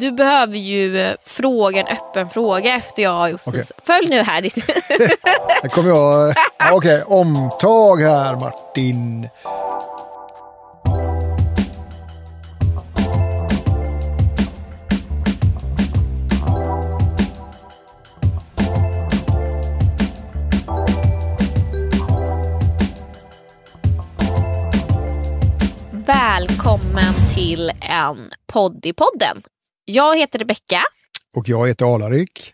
Du behöver ju eh, fråga en öppen fråga efter jag har gjort Okej. Följ nu här. Här kommer jag. Ja, Okej, omtag här Martin. Välkommen till en podd i podden. Jag heter Rebecka. Och jag heter Alarik.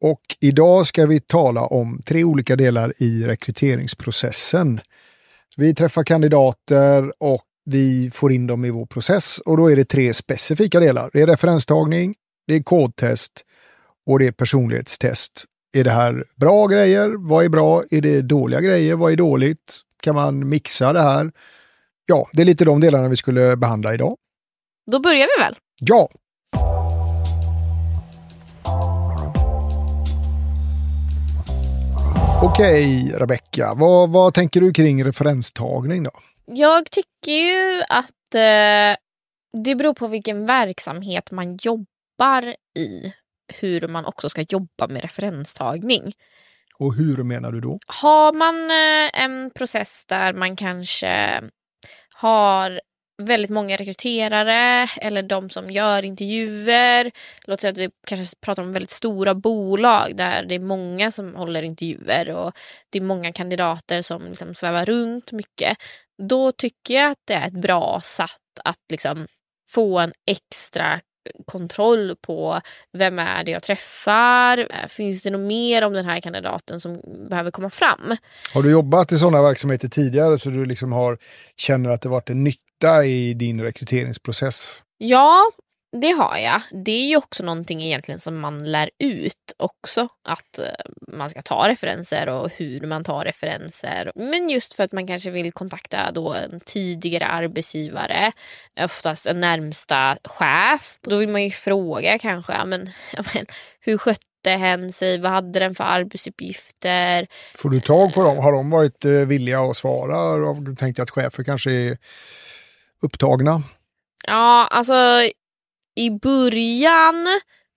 Och idag ska vi tala om tre olika delar i rekryteringsprocessen. Vi träffar kandidater och vi får in dem i vår process och då är det tre specifika delar. Det är referenstagning, det är kodtest och det är personlighetstest. Är det här bra grejer? Vad är bra? Är det dåliga grejer? Vad är dåligt? Kan man mixa det här? Ja, det är lite de delarna vi skulle behandla idag. Då börjar vi väl? Ja! Okej, Rebecka. Vad, vad tänker du kring referenstagning då? Jag tycker ju att eh, det beror på vilken verksamhet man jobbar i hur man också ska jobba med referenstagning. Och hur menar du då? Har man eh, en process där man kanske har väldigt många rekryterare eller de som gör intervjuer. Låt säga att vi kanske pratar om väldigt stora bolag där det är många som håller intervjuer och det är många kandidater som liksom svävar runt mycket. Då tycker jag att det är ett bra sätt att liksom få en extra kontroll på vem är det jag träffar? Finns det något mer om den här kandidaten som behöver komma fram? Har du jobbat i sådana verksamheter tidigare så du liksom har, känner att det varit en nytta i din rekryteringsprocess? Ja, det har jag. Det är ju också någonting egentligen som man lär ut också. Att eh, man ska ta referenser och hur man tar referenser. Men just för att man kanske vill kontakta då en tidigare arbetsgivare, oftast en närmsta chef. Då vill man ju fråga kanske, ja, men, ja, men, hur skötte hen sig? Vad hade den för arbetsuppgifter? Får du tag på dem? Har de varit eh, villiga att svara? Jag tänkte att chefer kanske är upptagna. Ja, alltså i början,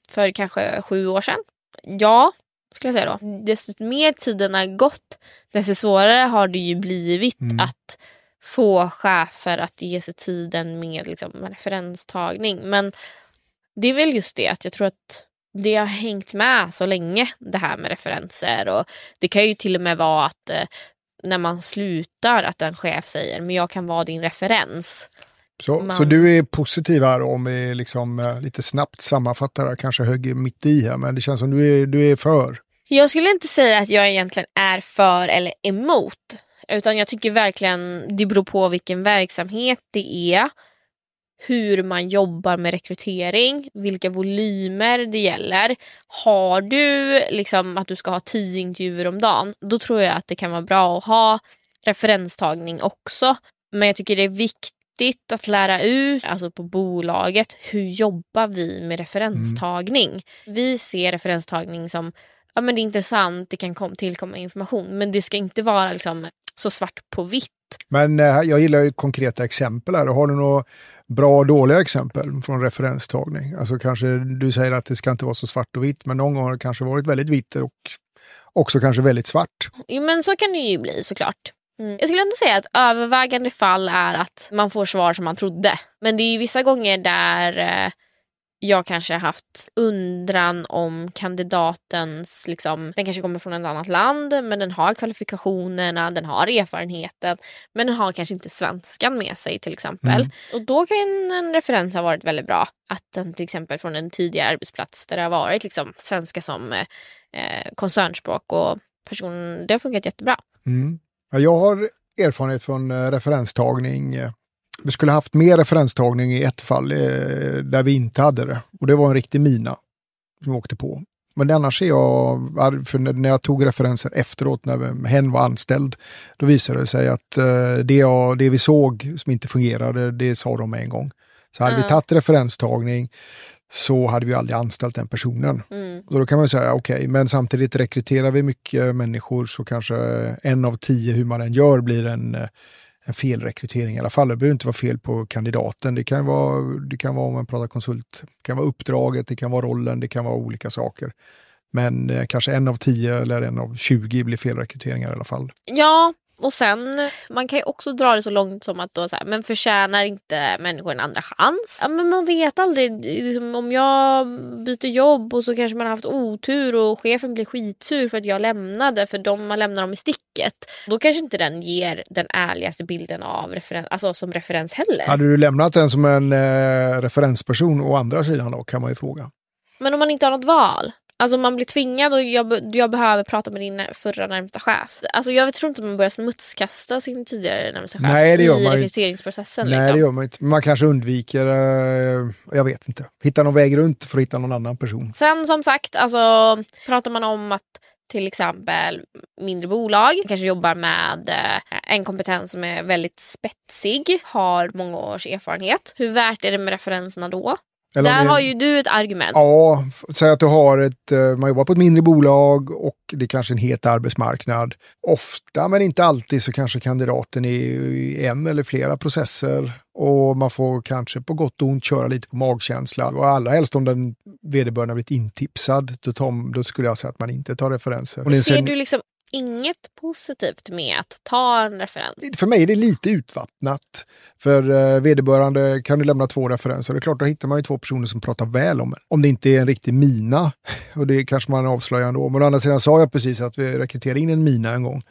för kanske sju år sedan, ja, skulle jag säga då. Desto mer tiden har gått, desto svårare har det ju blivit Mm. att få chefer att ge sig tiden med liksom, referenstagning. Men det är väl just det att jag tror att det har hängt med så länge det här med referenser och det kan ju till och med vara att eh, när man slutar att en chef säger men jag kan vara din referens. Så, Man- så du är positiv här om vi liksom eh, lite snabbt sammanfattar här, kanske högg mitt i här, men det känns som du är, du är för. Jag skulle inte säga att jag egentligen är för eller emot. Utan jag tycker verkligen det beror på vilken verksamhet det är. Hur man jobbar med rekrytering, vilka volymer det gäller. Har du liksom att du ska ha tio intervjuer om dagen, då tror jag att det kan vara bra att ha referenstagning också. Men jag tycker det är viktigt att lära ut, alltså på bolaget, hur jobbar vi med referenstagning? Vi ser referenstagning som ja, men det är intressant, det kan kom, tillkomma information. Men det ska inte vara liksom, så svart på vitt. Men eh, jag gillar ju konkreta exempel här. Har du några bra och dåliga exempel från referenstagning? Alltså kanske du säger att det ska inte vara så svart och vitt, men någon gång har det kanske varit väldigt vitt och också kanske väldigt svart. Jo, men så kan det ju bli såklart. Mm. Jag skulle ändå säga att övervägande fall är att man får svar som man trodde. Men det är ju vissa gånger där eh, jag kanske har haft undran om kandidatens, liksom, den kanske kommer från ett annat land men den har kvalifikationerna, den har erfarenheten men den har kanske inte svenskan med sig till exempel. Mm. Och då kan en referens ha varit väldigt bra. Att den till exempel från en tidigare arbetsplats där det har varit liksom, svenska som eh, eh, koncernspråk och person, det har funkat jättebra. Mm. Ja, jag har erfarenhet från eh, referenstagning. Vi skulle haft mer referenstagning i ett fall eh, där vi inte hade det. Och det var en riktig mina som vi åkte på. Men annars är jag, för när jag tog referenser efteråt när hen var anställd, då visade det sig att eh, det, jag, det vi såg som inte fungerade, det sa de med en gång. Så hade vi Ja. tagit referenstagning så hade vi aldrig anställt den personen. Mm. Och då kan man säga okej, men samtidigt rekryterar vi mycket människor så kanske en av tio hur man än gör blir en, en felrekrytering i alla fall. Det behöver inte vara fel på kandidaten. Det kan vara, det kan vara om man pratar konsult, det kan vara uppdraget, det kan vara rollen, det kan vara olika saker. Men eh, kanske en av tio eller en av 20 blir felrekryteringar i alla fall. Ja, och sen man kan ju också dra det så långt som att då så här, men förtjänar inte människor en andra chans? Ja, men man vet aldrig. Liksom, om jag byter jobb och så kanske man har haft otur och chefen blir skitsur för att jag lämnade för de, man lämnar dem i sticket. Då kanske inte den ger den ärligaste bilden av referen alltså, som referens heller. Hade du lämnat den som en eh, referensperson å andra sidan då kan man ju fråga. Men om man inte har något val? Alltså man blir tvingad och jag, jag behöver prata med din förra närmsta chef. Alltså jag tror inte man börjar smutskasta sin tidigare närmsta chef Nej, det gör i man rekryteringsprocessen. Nej, liksom. det gör man inte. Man kanske undviker, eh, jag vet inte, hitta någon väg runt för att hitta någon annan person. Sen som sagt, alltså, pratar man om att till exempel mindre bolag kanske jobbar med eh, en kompetens som är väldigt spetsig, har många års erfarenhet. Hur värt är det med referenserna då? Eller Där det- har ju du ett argument. Ja, säg att du har ett, eh, man jobbar på ett mindre bolag och det är kanske en het arbetsmarknad. Ofta, men inte alltid, så kanske kandidaten är i en eller flera processer och man får kanske på gott och ont köra lite på magkänsla. Och allra helst om den vederbörande blivit intipsad, då, tar, då skulle jag säga att man inte tar referenser. Är Ser sen- du liksom inget positivt med att ta en referens? för mig är det lite utvattnat. För eh, vederbörande kan du lämna två referenser. Det är klart, då hittar man ju två personer som pratar väl om en. Om det inte är en riktig mina, och det kanske man avslöjar ändå. Men å andra sidan sa jag precis att vi rekryterade in en mina en gång.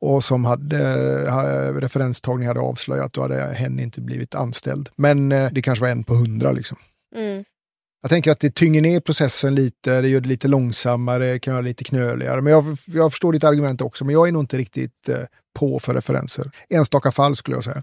Och som hade, eh, referenstagning hade avslöjat, då hade hen inte blivit anställd. Men eh, det kanske var en på hundra liksom. Mm. Jag tänker att det tynger ner processen lite, det gör det lite långsammare, kan göra det lite knöligare. Men jag, jag förstår ditt argument också, men jag är nog inte riktigt eh, på för referenser. Enstaka fall skulle jag säga.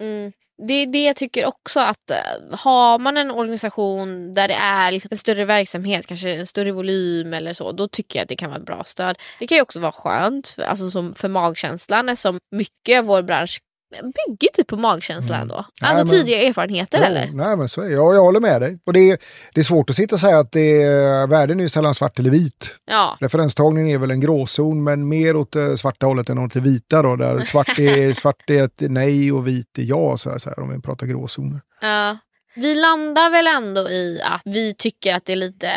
Mm. Det är det jag tycker också att eh, har man en organisation där det är liksom en större verksamhet, kanske en större volym eller så, då tycker jag att det kan vara ett bra stöd. Det kan ju också vara skönt alltså som för magkänslan eftersom mycket av vår bransch bygger typ på magkänslan Mm. då. Nej, Alltså men- tidigare erfarenheter Ja, eller? Nej, men så är det. Ja, jag håller med dig. Och det är, det är svårt att sitta och säga att det är, världen är sällan svart eller vit. Ja. Referenstagningen är väl en gråzon, men mer åt det svarta hållet än åt det vita då, där svart är, svart är ett nej och vit är ja, så här, så här, om vi pratar gråzoner. Ja. Vi landar väl ändå i att vi tycker att det är lite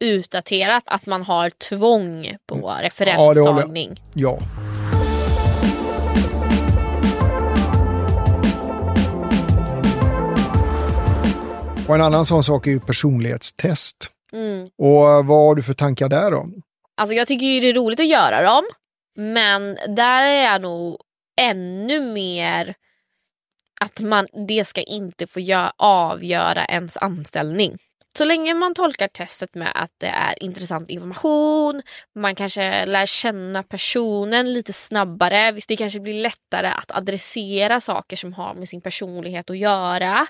utdaterat att man har tvång på Mm. håller jag. referenstagning. Ja. Och en annan sån sak är ju personlighetstest. Mm. Och vad har du för tankar där då? Alltså jag tycker ju det är roligt att göra dem. Men där är jag nog ännu mer att man, det ska inte få gö- avgöra ens anställning. Så länge man tolkar testet med att det är intressant information, man kanske lär känna personen lite snabbare, det kanske blir lättare att adressera saker som har med sin personlighet att göra.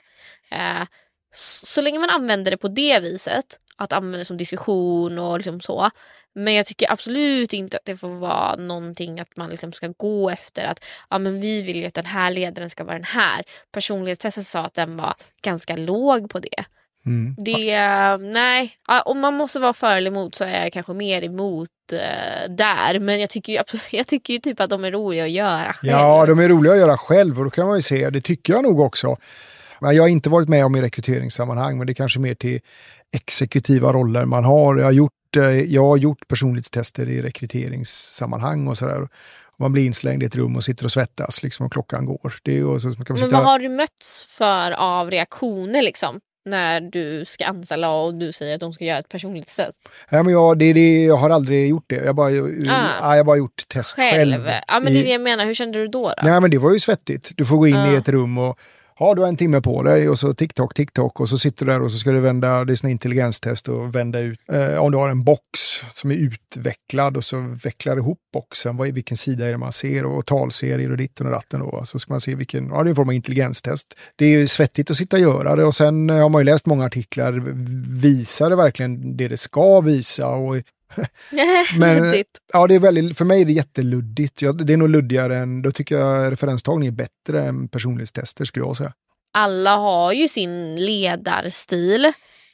Eh, så, länge man använder det på det viset, att använda det som diskussion och liksom så, men jag tycker absolut inte att det får vara någonting att man liksom ska gå efter att ja, men vi vill ju att den här ledaren ska vara den här. Personlighetstestet sa att den var ganska låg på det. Mm. Det, nej, om man måste vara för eller emot så är jag kanske mer emot eh, där. Men jag tycker, ju, jag tycker ju typ att de är roliga att göra själv. Ja, de är roliga att göra själv och då kan man ju se, det tycker jag nog också. Jag har inte varit med om i rekryteringssammanhang, men det är kanske mer till exekutiva roller man har. Jag har gjort, eh, jag har gjort personlighetstester i rekryteringssammanhang och sådär. Man blir inslängd i ett rum och sitter och svettas liksom, och klockan går. Det är så, man kan Men vad har du mötts för av reaktioner liksom? När du ska anställa och du säger att de ska göra ett personlighetstest. Nej, men jag, det, det, jag har aldrig gjort det. Jag har bara, Ah. ja, jag bara gjort test själv. Själv? Ja men det är i- det jag menar, hur kände du då? då? Nej men det var ju svettigt. Du får gå in i Ja. ett rum och har du en timme på dig och så TikTok, TikTok och så sitter du där och så ska du vända, det är sån intelligenstest och vända ut. Eh, om du har en box som är utvecklad och så vecklar ihop boxen, vad är, vilken sida är det man ser och talserier och ditten och datten då. Så ska man se vilken, ja det är en form av intelligenstest. Det är ju svettigt att sitta och göra det och sen eh, har man ju läst många artiklar, visar det verkligen det det ska visa och Men-. Ja, det är väldigt, för mig är det jätteluddigt. Jag, det är nog luddigare än, då tycker jag referenstagning är bättre än personlighetstester skulle jag säga. Alla har ju sin ledarstil.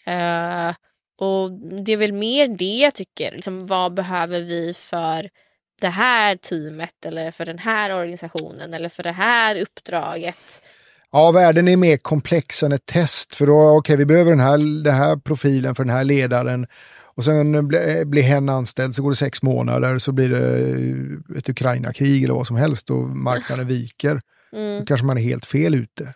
Eh, och det är väl mer det jag tycker. Liksom, vad behöver vi för det här teamet eller för den här organisationen eller för det här uppdraget. Ja, världen är mer komplex än ett test. För då, okej, okay, vi behöver den här, den här profilen för den här ledaren. Och sen blir bli hen anställd så går det sex månader så blir det ett Ukraina-krig eller vad som helst och marknaden viker. Mm. Då kanske man är helt fel ute.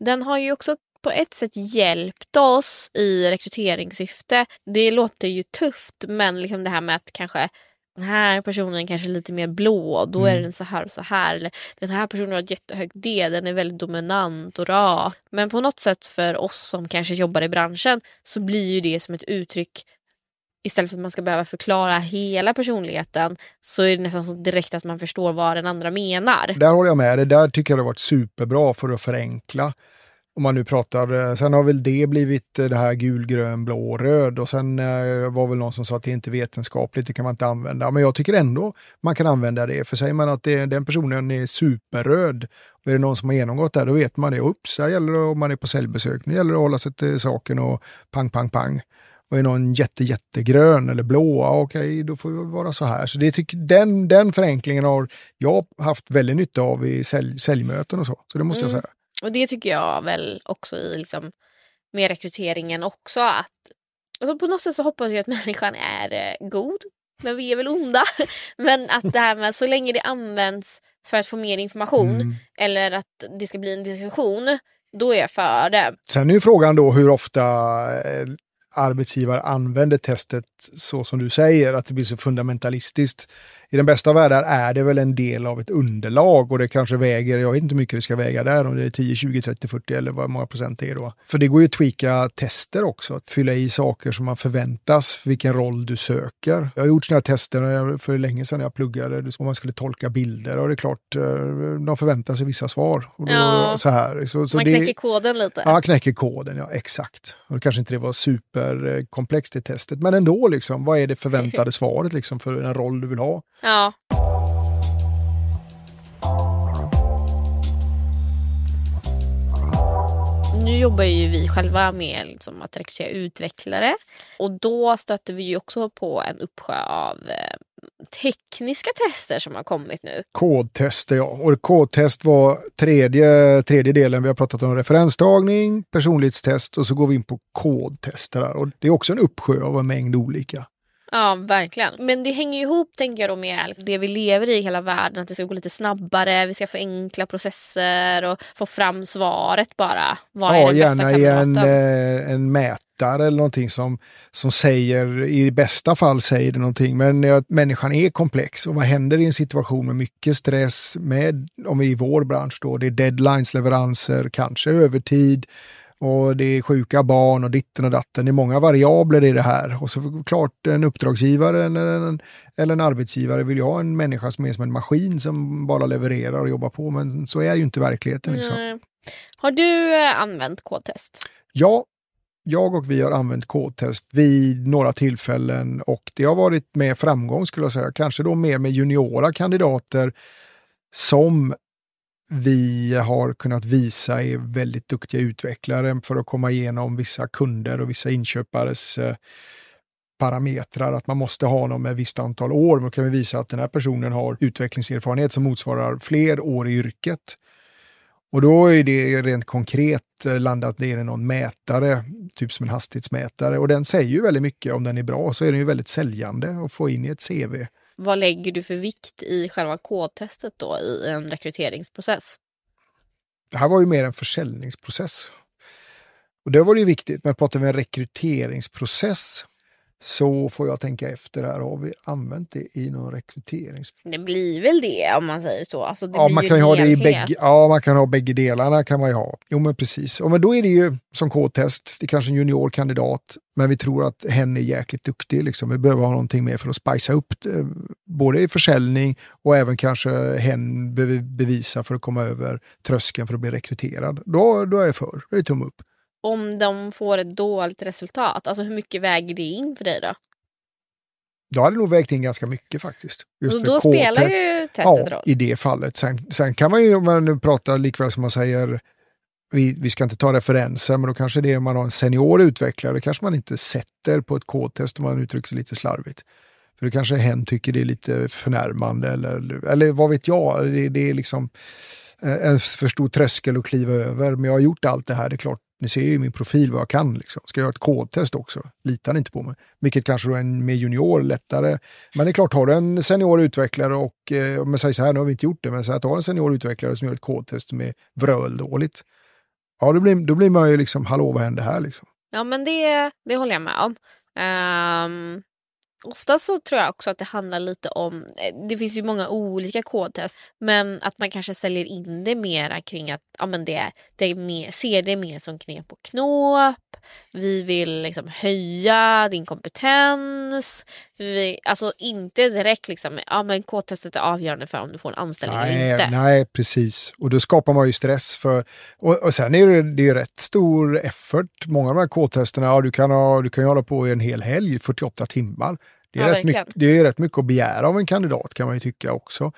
Den har ju också på ett sätt hjälpt oss i rekryteringssyfte. Det låter ju tufft men liksom det här med att kanske den här personen kanske är lite mer blå, då mm. är den så här och så här. Eller den här personen har ett jättehögt D, den är väldigt dominant och rak. Men på något sätt för oss som kanske jobbar i branschen så blir ju det som ett uttryck istället för att man ska behöva förklara hela personligheten så är det nästan så direkt att man förstår vad den andra menar. Där håller jag med. Det där tycker jag har varit superbra för att förenkla. Om man nu pratar, eh, sen har väl det blivit eh, det här gul, grön, blå, röd och sen eh, var väl någon som sa att det inte är vetenskapligt, det kan man inte använda. Men jag tycker ändå man kan använda det, för säger man att det, den personen är superröd och är det någon som har genomgått det, då vet man det. Ups, där gäller det om man är på säljbesök, nu gäller det att hålla sig till saken och pang, pang, pang. Och är någon jätte, jättegrön eller blå, okej, okay, då får det vara så här. Så det tycker, den, den förenklingen har jag haft väldigt nytta av i sälj, säljmöten och så. Så det måste mm. jag säga. Och det tycker jag väl också i liksom, med rekryteringen också. att alltså På något sätt så hoppas jag att människan är eh, god, men vi är väl onda. men att det här med så länge det används för att få mer information mm. eller att det ska bli en diskussion, då är jag för det. Sen är ju frågan då hur ofta eh, arbetsgivare använder testet så som du säger, att det blir så fundamentalistiskt. I den bästa av världar är det väl en del av ett underlag och det kanske väger, jag vet inte hur mycket det ska väga där, om det är 10, 20, 30, 40 eller vad många procent det är då. För det går ju att tweaka tester också, att fylla i saker som man förväntas, vilken roll du söker. Jag har gjort sådana här tester för länge sedan när jag pluggade, om man skulle tolka bilder och det är klart, eh, de förväntar sig vissa svar. Och då, ja, så här. Så, så man det, knäcker koden lite. Ja, knäcker koden, ja exakt. Och det kanske inte det var superkomplext i testet, men ändå liksom, vad är det förväntade svaret liksom för en roll du vill ha? Ja. Nu jobbar ju vi själva med liksom att rekrytera utvecklare och då stöter vi ju också på en uppsjö av eh, tekniska tester som har kommit nu. Kodtester ja, och kodtest var tredje, tredje delen. Vi har pratat om referenstagning, personlighetstest och så går vi in på kodtester. Och det är också en uppsjö av en mängd olika. Ja, verkligen. Men det hänger ihop tänker jag då med det vi lever i hela världen. Att det ska gå lite snabbare, vi ska förenkla processer och få fram svaret bara. Vad ja, är den gärna i en, eh, en mätare eller någonting som, som säger, i bästa fall säger det någonting. Men ja, människan är komplex och vad händer i en situation med mycket stress med, om vi i vår bransch då, det är deadlines, leveranser, kanske övertid och det är sjuka barn och ditten och datten. Det är många variabler i det här. Och så klart en uppdragsgivare eller en, eller en arbetsgivare vill ju ha en människa som är som en maskin som bara levererar och jobbar på. Men så är ju inte verkligheten. Liksom. Har du eh, använt kodtest? Ja, jag och vi har använt kodtest vid några tillfällen och det har varit med framgång skulle jag säga. Kanske då mer med juniora kandidater som vi har kunnat visa är väldigt duktiga utvecklare för att komma igenom vissa kunder och vissa inköpares eh, parametrar, att man måste ha någon med ett visst antal år. Då kan vi visa att den här personen har utvecklingserfarenhet som motsvarar fler år i yrket. Och då är det rent konkret eh, landat ner i någon mätare, typ som en hastighetsmätare. Och den säger ju väldigt mycket. Om den är bra så är den ju väldigt säljande att få in i ett CV vad lägger du för vikt i själva kodtestet då i en rekryteringsprocess? Det här var ju mer en försäljningsprocess. Och det var ju viktigt, men pratar vi en rekryteringsprocess så får jag tänka efter här, har vi använt det i någon rekryterings... Det blir väl det om man säger så. Alltså, ja, man kan ju ha det i bägge, ja, man kan ha bägge delarna kan man ju ha. Jo men precis. Och men då är det ju som K-test, det är kanske en juniorkandidat, men vi tror att hen är jäkligt duktig. Liksom. Vi behöver ha någonting mer för att spicea upp det, både i försäljning och även kanske hen behöver bevisa för att komma över tröskeln för att bli rekryterad. Då, då är jag för, det är tumme upp om de får ett dåligt resultat? Alltså hur mycket väger det in för dig då? Då hade nog vägt in ganska mycket faktiskt. Just då spelar ju testet ja, roll. i det fallet. Sen, sen kan man ju, om man nu pratar likväl som man säger, vi, vi ska inte ta referenser, men då kanske det är om man har en senior utvecklare, kanske man inte sätter på ett kodtest om man uttrycker sig lite slarvigt. För det kanske hen tycker det är lite förnärmande eller, eller vad vet jag. Det, det är liksom eh, en för stor tröskel att kliva över. Men jag har gjort allt det här, det är klart. Ni ser ju min profil vad jag kan. Liksom. Ska jag göra ett kodtest också? Litar ni inte på mig? Vilket kanske då är en med junior lättare. Men det är klart, har du en senior utvecklare och, eh, men säg så här, nu har vi inte gjort det, men säg att du har en senior utvecklare som gör ett kodtest som är vröldåligt. Ja, då blir, då blir man ju liksom, hallå vad händer här liksom? Ja men det, det håller jag med om. Um, Ofta så tror jag också att det handlar lite om, eh, det finns ju många olika kodtest, men att man kanske säljer in det mera kring att ja, men det, det är mer, ser det mer som knep och knåp. Vi vill liksom höja din kompetens. Vi, alltså inte direkt liksom, ja men kodtestet är avgörande för om du får en anställning nej, eller inte. Nej, precis. Och då skapar man ju stress för, och, och sen är det, det är rätt stor effort. Många av de här kodtesterna, ja, du kan, ha, du kan ju hålla på i en hel helg, 48 timmar. Det är, ja, rätt mycket, det är rätt mycket att begära av en kandidat kan man ju tycka också.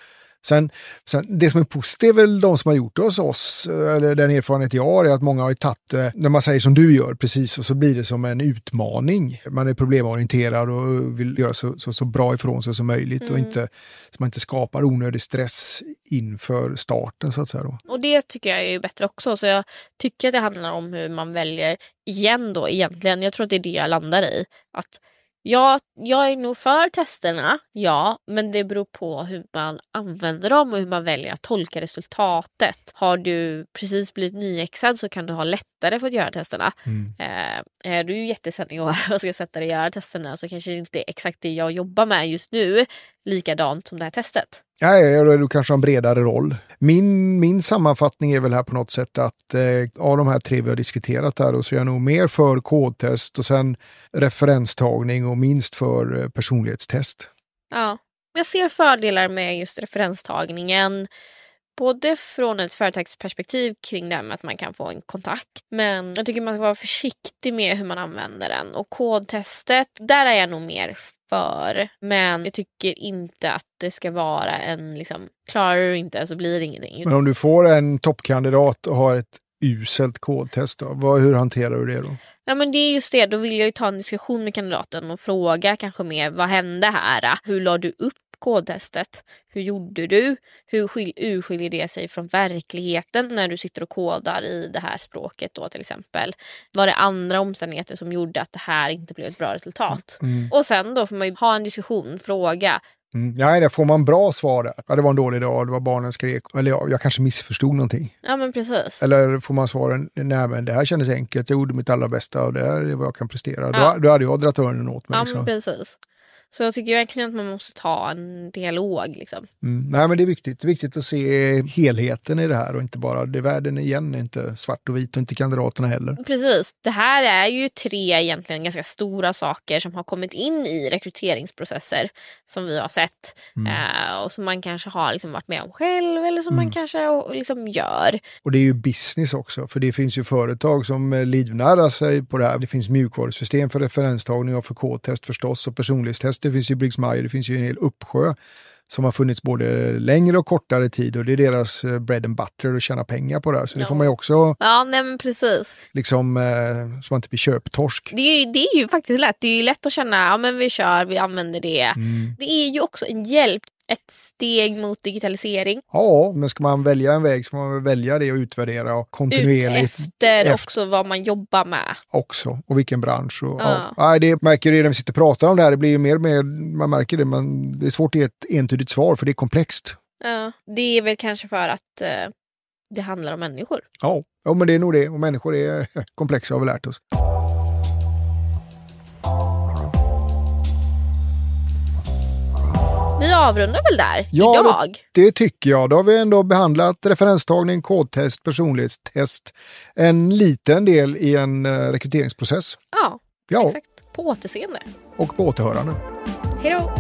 Sen, sen, det som är positivt är väl de som har gjort det hos oss, eller den erfarenhet jag har, är att många har tagit det, när man säger som du gör, precis, och så blir det som en utmaning. Man är problemorienterad och vill göra så, så, så bra ifrån sig som möjligt mm. och inte, så man inte skapar onödig stress inför starten så att säga. Då. Och det tycker jag är bättre också, så jag tycker att det handlar om hur man väljer, igen då egentligen, jag tror att det är det jag landar i, att Ja, jag är nog för testerna, ja, men det beror på hur man använder dem och hur man väljer att tolka resultatet. Har du precis blivit nyexad så kan du ha lättare för att göra testerna. Mm. Eh, är du jättesenior och ska sätta dig och göra testerna så kanske det inte är exakt det jag jobbar med just nu likadant som det här testet. Ja, du kanske har en bredare roll. Min, min sammanfattning är väl här på något sätt att eh, av de här tre vi har diskuterat här så är jag nog mer för kodtest och sen referenstagning och minst för eh, personlighetstest. Ja, jag ser fördelar med just referenstagningen. Både från ett företagsperspektiv kring det här med att man kan få en kontakt. Men jag tycker man ska vara försiktig med hur man använder den. Och kodtestet, där är jag nog mer för. Men jag tycker inte att det ska vara en, liksom, klarar du inte så blir det ingenting. Men om du får en toppkandidat och har ett uselt kodtest, då, vad, hur hanterar du det då? Ja men det är just det, då vill jag ju ta en diskussion med kandidaten och fråga kanske mer vad hände här? Hur la du upp kodtestet? Hur gjorde du? Hur urskiljer det sig från verkligheten när du sitter och kodar i det här språket då till exempel? Var det andra omständigheter som gjorde att det här inte blev ett bra resultat? Mm. Och sen då får man ju ha en diskussion, fråga Mm. Nej, det får man bra svar där. Ja, det var en dålig dag, det var barnen skrek. Eller ja, jag kanske missförstod någonting. Ja, men precis. Eller får man svaren, nej men det här kändes enkelt, jag gjorde mitt allra bästa och det här är vad jag kan prestera. Ja. Då, då hade jag dragit öronen åt mig. Ja, liksom. men precis. Så jag tycker verkligen att man måste ta en dialog. Liksom. Mm. Nej, men det är viktigt. Det är viktigt att se helheten i det här och inte bara det världen igen är inte svart och vit och inte kandidaterna heller. Precis. Det här är ju tre egentligen ganska stora saker som har kommit in i rekryteringsprocesser som vi har sett mm. eh, och som man kanske har liksom varit med om själv eller som mm. man kanske liksom gör. Och det är ju business också, för det finns ju företag som livnär sig på det här. Det finns mjukvarusystem för referenstagning och för kodtest förstås och personlighetstest det finns ju Briggs Meyer, det finns ju en hel uppsjö som har funnits både längre och kortare tid och det är deras eh, bread and butter att tjäna pengar på det här. Så ja. det får man ju också... Ja, nej men precis. Liksom, eh, så man inte blir köptorsk. Det är, ju, det är ju faktiskt lätt. Det är ju lätt att känna, ja men vi kör, vi använder det. Mm. Det är ju också en hjälp ett steg mot digitalisering. Ja, men ska man välja en väg så får man välja det och utvärdera och kontinuerligt. Efter, efter också vad man jobbar med. Också, och vilken bransch. Och, ja. Ja. det märker det när vi sitter och pratar om det här. Det blir mer och mer, man märker det, men det är svårt att ge ett entydigt svar för det är komplext. Ja, det är väl kanske för att eh, det handlar om människor. Ja. ja, men det är nog det. Och människor är komplexa har vi lärt oss. Vi avrundar väl där ja, idag? Det, det tycker jag. Då har vi ändå behandlat referenstagning, kodtest, personlighetstest. En liten del i en uh, rekryteringsprocess. Ja, ja, exakt. På återseende. Och på återhörande. Hej då!